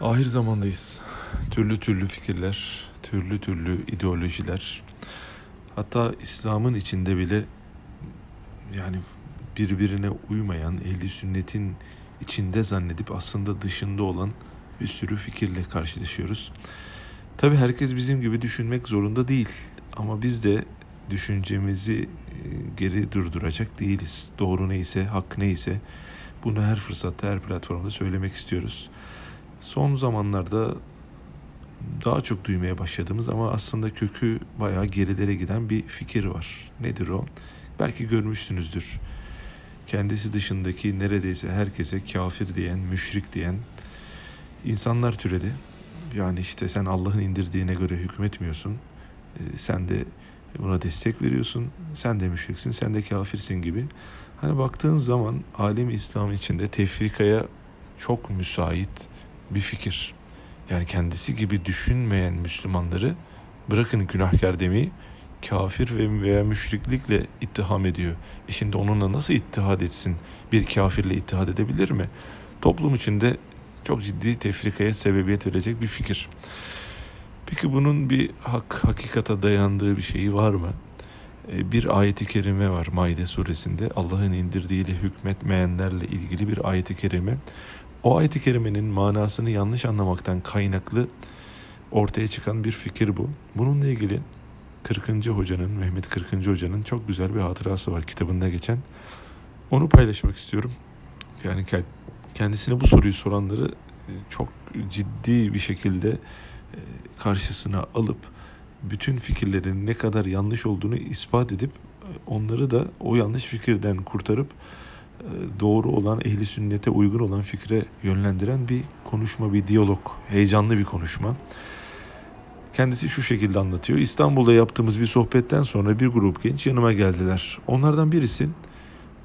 Ahir zamandayız. Türlü türlü fikirler, türlü türlü ideolojiler. Hatta İslam'ın içinde bile yani birbirine uymayan ehli sünnetin içinde zannedip aslında dışında olan bir sürü fikirle karşılaşıyoruz. Tabi herkes bizim gibi düşünmek zorunda değil ama biz de düşüncemizi e, geri durduracak değiliz. Doğru neyse, hak neyse bunu her fırsatta, her platformda söylemek istiyoruz. Son zamanlarda daha çok duymaya başladığımız ama aslında kökü bayağı gerilere giden bir fikir var. Nedir o? Belki görmüşsünüzdür. Kendisi dışındaki neredeyse herkese kafir diyen, müşrik diyen insanlar türedi. Yani işte sen Allah'ın indirdiğine göre hükmetmiyorsun. Ee, sen de buna destek veriyorsun. Sen de müşriksin, sen de kafirsin gibi. Hani baktığın zaman alem İslam içinde tefrikaya çok müsait bir fikir. Yani kendisi gibi düşünmeyen Müslümanları bırakın günahkar demeyi kafir ve veya müşriklikle ittiham ediyor. E şimdi onunla nasıl ittihad etsin? Bir kafirle ittihad edebilir mi? Toplum içinde çok ciddi tefrikaya sebebiyet verecek bir fikir. Peki bunun bir hak, hakikata dayandığı bir şeyi var mı? E, bir ayeti kerime var Maide suresinde Allah'ın indirdiğiyle hükmetmeyenlerle ilgili bir ayeti kerime. O ayet-i kerimenin manasını yanlış anlamaktan kaynaklı ortaya çıkan bir fikir bu. Bununla ilgili 40. hocanın, Mehmet 40. hocanın çok güzel bir hatırası var kitabında geçen. Onu paylaşmak istiyorum. Yani kendisine bu soruyu soranları e, çok ciddi bir şekilde e, karşısına alıp bütün fikirlerin ne kadar yanlış olduğunu ispat edip e, onları da o yanlış fikirden kurtarıp doğru olan, ehli sünnete uygun olan fikre yönlendiren bir konuşma, bir diyalog, heyecanlı bir konuşma. Kendisi şu şekilde anlatıyor. İstanbul'da yaptığımız bir sohbetten sonra bir grup genç yanıma geldiler. Onlardan birisi,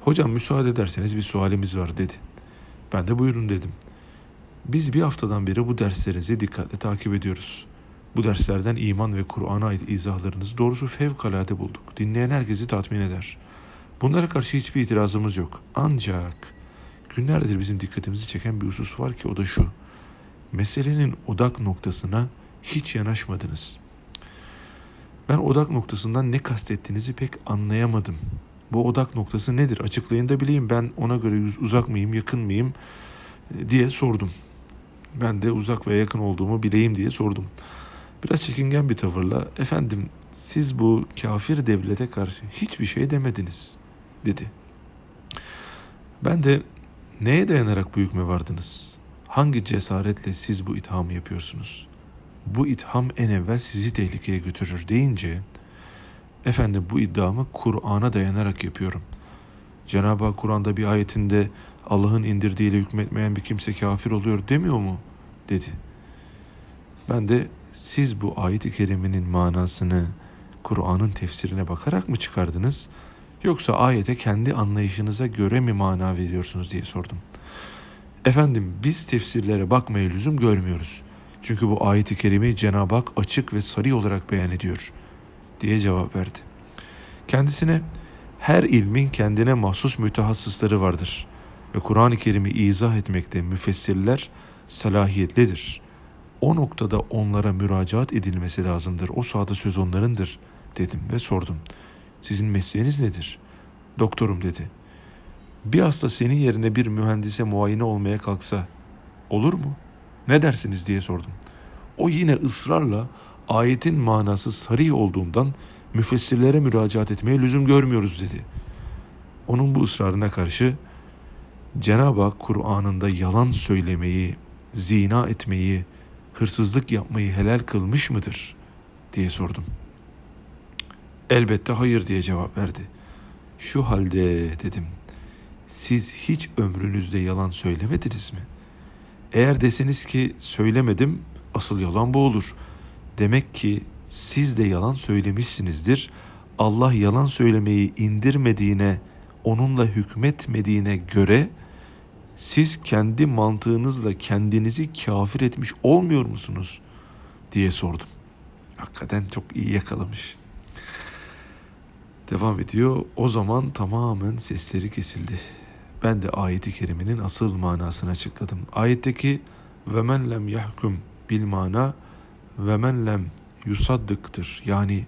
hocam müsaade ederseniz bir sualimiz var dedi. Ben de buyurun dedim. Biz bir haftadan beri bu derslerinizi dikkatle takip ediyoruz. Bu derslerden iman ve Kur'an'a ait izahlarınızı doğrusu fevkalade bulduk. Dinleyen herkesi tatmin eder.'' Bunlara karşı hiçbir itirazımız yok. Ancak günlerdir bizim dikkatimizi çeken bir husus var ki o da şu. Meselenin odak noktasına hiç yanaşmadınız. Ben odak noktasından ne kastettiğinizi pek anlayamadım. Bu odak noktası nedir? Açıklayın da bileyim ben ona göre uzak mıyım, yakın mıyım e, diye sordum. Ben de uzak ve yakın olduğumu bileyim diye sordum. Biraz çekingen bir tavırla efendim siz bu kafir devlete karşı hiçbir şey demediniz dedi. Ben de neye dayanarak bu hükme vardınız? Hangi cesaretle siz bu ithamı yapıyorsunuz? Bu itham en evvel sizi tehlikeye götürür deyince efendim bu iddiamı Kur'an'a dayanarak yapıyorum. Cenab-ı Hak Kur'an'da bir ayetinde Allah'ın indirdiğiyle hükmetmeyen bir kimse kafir oluyor demiyor mu? dedi. Ben de siz bu ayet-i kerimenin manasını Kur'an'ın tefsirine bakarak mı çıkardınız? Yoksa ayete kendi anlayışınıza göre mi mana veriyorsunuz diye sordum. Efendim biz tefsirlere bakmaya lüzum görmüyoruz. Çünkü bu ayeti kerimeyi Cenab-ı Hak açık ve sarı olarak beyan ediyor diye cevap verdi. Kendisine her ilmin kendine mahsus mütehassısları vardır ve Kur'an-ı Kerim'i izah etmekte müfessirler salahiyetlidir. O noktada onlara müracaat edilmesi lazımdır. O sahada söz onlarındır dedim ve sordum. Sizin mesleğiniz nedir? Doktorum dedi. Bir hasta senin yerine bir mühendise muayene olmaya kalksa olur mu? Ne dersiniz diye sordum. O yine ısrarla ayetin manası sarih olduğundan müfessirlere müracaat etmeye lüzum görmüyoruz dedi. Onun bu ısrarına karşı Cenab-ı Hak Kur'an'ında yalan söylemeyi, zina etmeyi, hırsızlık yapmayı helal kılmış mıdır diye sordum. Elbette hayır diye cevap verdi. Şu halde dedim. Siz hiç ömrünüzde yalan söylemediniz mi? Eğer deseniz ki söylemedim asıl yalan bu olur. Demek ki siz de yalan söylemişsinizdir. Allah yalan söylemeyi indirmediğine, onunla hükmetmediğine göre siz kendi mantığınızla kendinizi kafir etmiş olmuyor musunuz diye sordum. Hakikaten çok iyi yakalamış. Devam ediyor. O zaman tamamen sesleri kesildi. Ben de ayeti kerimenin asıl manasını açıkladım. Ayetteki ve men lem yahkum bil mana ve men lem yusaddıktır. Yani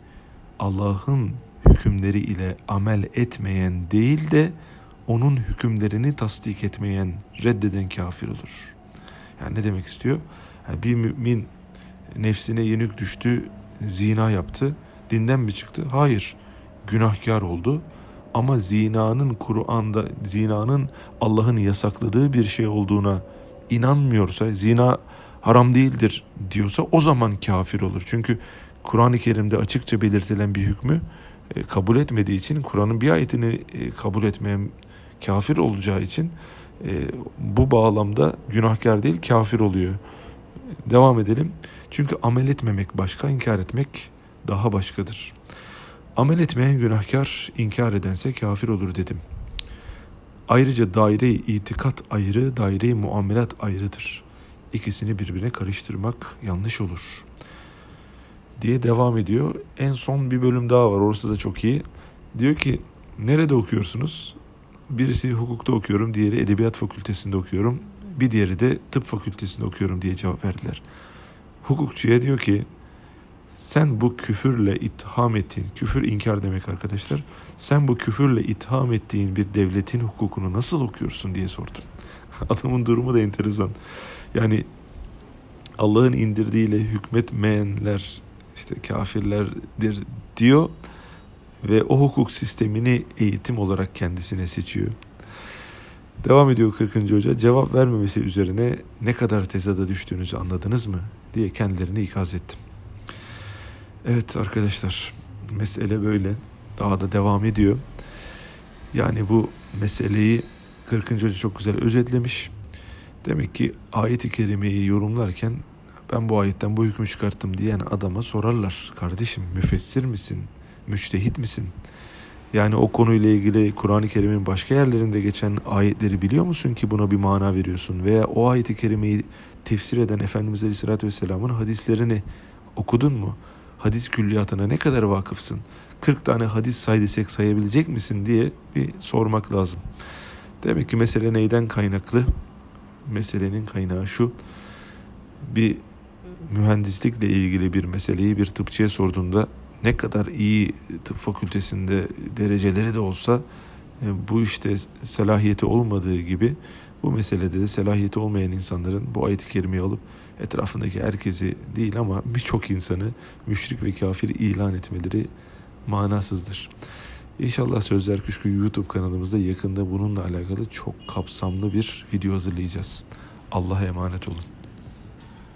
Allah'ın hükümleri ile amel etmeyen değil de onun hükümlerini tasdik etmeyen, reddeden kafir olur. Yani ne demek istiyor? Yani bir mümin nefsine yenik düştü, zina yaptı, dinden mi çıktı? Hayır, günahkar oldu. Ama zinanın Kur'an'da, zinanın Allah'ın yasakladığı bir şey olduğuna inanmıyorsa, zina haram değildir diyorsa o zaman kafir olur. Çünkü Kur'an-ı Kerim'de açıkça belirtilen bir hükmü e, kabul etmediği için Kur'an'ın bir ayetini e, kabul etmeyen kafir olacağı için e, bu bağlamda günahkar değil kafir oluyor. Devam edelim. Çünkü amel etmemek başka, inkar etmek daha başkadır. Amel etmeyen günahkar, inkar edense kafir olur dedim. Ayrıca daire-i itikat ayrı, daire-i muamelat ayrıdır. İkisini birbirine karıştırmak yanlış olur. Diye devam ediyor. En son bir bölüm daha var. Orası da çok iyi. Diyor ki nerede okuyorsunuz? Birisi hukukta okuyorum, diğeri edebiyat fakültesinde okuyorum. Bir diğeri de tıp fakültesinde okuyorum diye cevap verdiler. Hukukçuya diyor ki sen bu küfürle itham ettiğin, küfür inkar demek arkadaşlar. Sen bu küfürle itham ettiğin bir devletin hukukunu nasıl okuyorsun diye sordum. Adamın durumu da enteresan. Yani Allah'ın indirdiğiyle hükmetmeyenler işte kafirlerdir diyor ve o hukuk sistemini eğitim olarak kendisine seçiyor. Devam ediyor 40. Hoca. Cevap vermemesi üzerine ne kadar tezada düştüğünüzü anladınız mı diye kendilerini ikaz ettim. Evet arkadaşlar mesele böyle. Daha da devam ediyor. Yani bu meseleyi 40. Hoca çok güzel özetlemiş. Demek ki ayet-i kerimeyi yorumlarken ben bu ayetten bu hükmü çıkarttım diyen adama sorarlar. Kardeşim müfessir misin? Müçtehit misin? Yani o konuyla ilgili Kur'an-ı Kerim'in başka yerlerinde geçen ayetleri biliyor musun ki buna bir mana veriyorsun? Veya o ayet-i kerimeyi tefsir eden Efendimiz Aleyhisselatü Vesselam'ın hadislerini okudun mu? Hadis külliyatına ne kadar vakıfsın? 40 tane hadis say desek sayabilecek misin diye bir sormak lazım. Demek ki mesele neyden kaynaklı? Meselenin kaynağı şu. Bir mühendislikle ilgili bir meseleyi bir tıpçıya sorduğunda ne kadar iyi tıp fakültesinde dereceleri de olsa e, bu işte selahiyeti olmadığı gibi bu meselede de selahiyeti olmayan insanların bu ayet-i kerimeyi alıp etrafındaki herkesi değil ama birçok insanı müşrik ve kafir ilan etmeleri manasızdır. İnşallah Sözler Küşkü YouTube kanalımızda yakında bununla alakalı çok kapsamlı bir video hazırlayacağız. Allah'a emanet olun.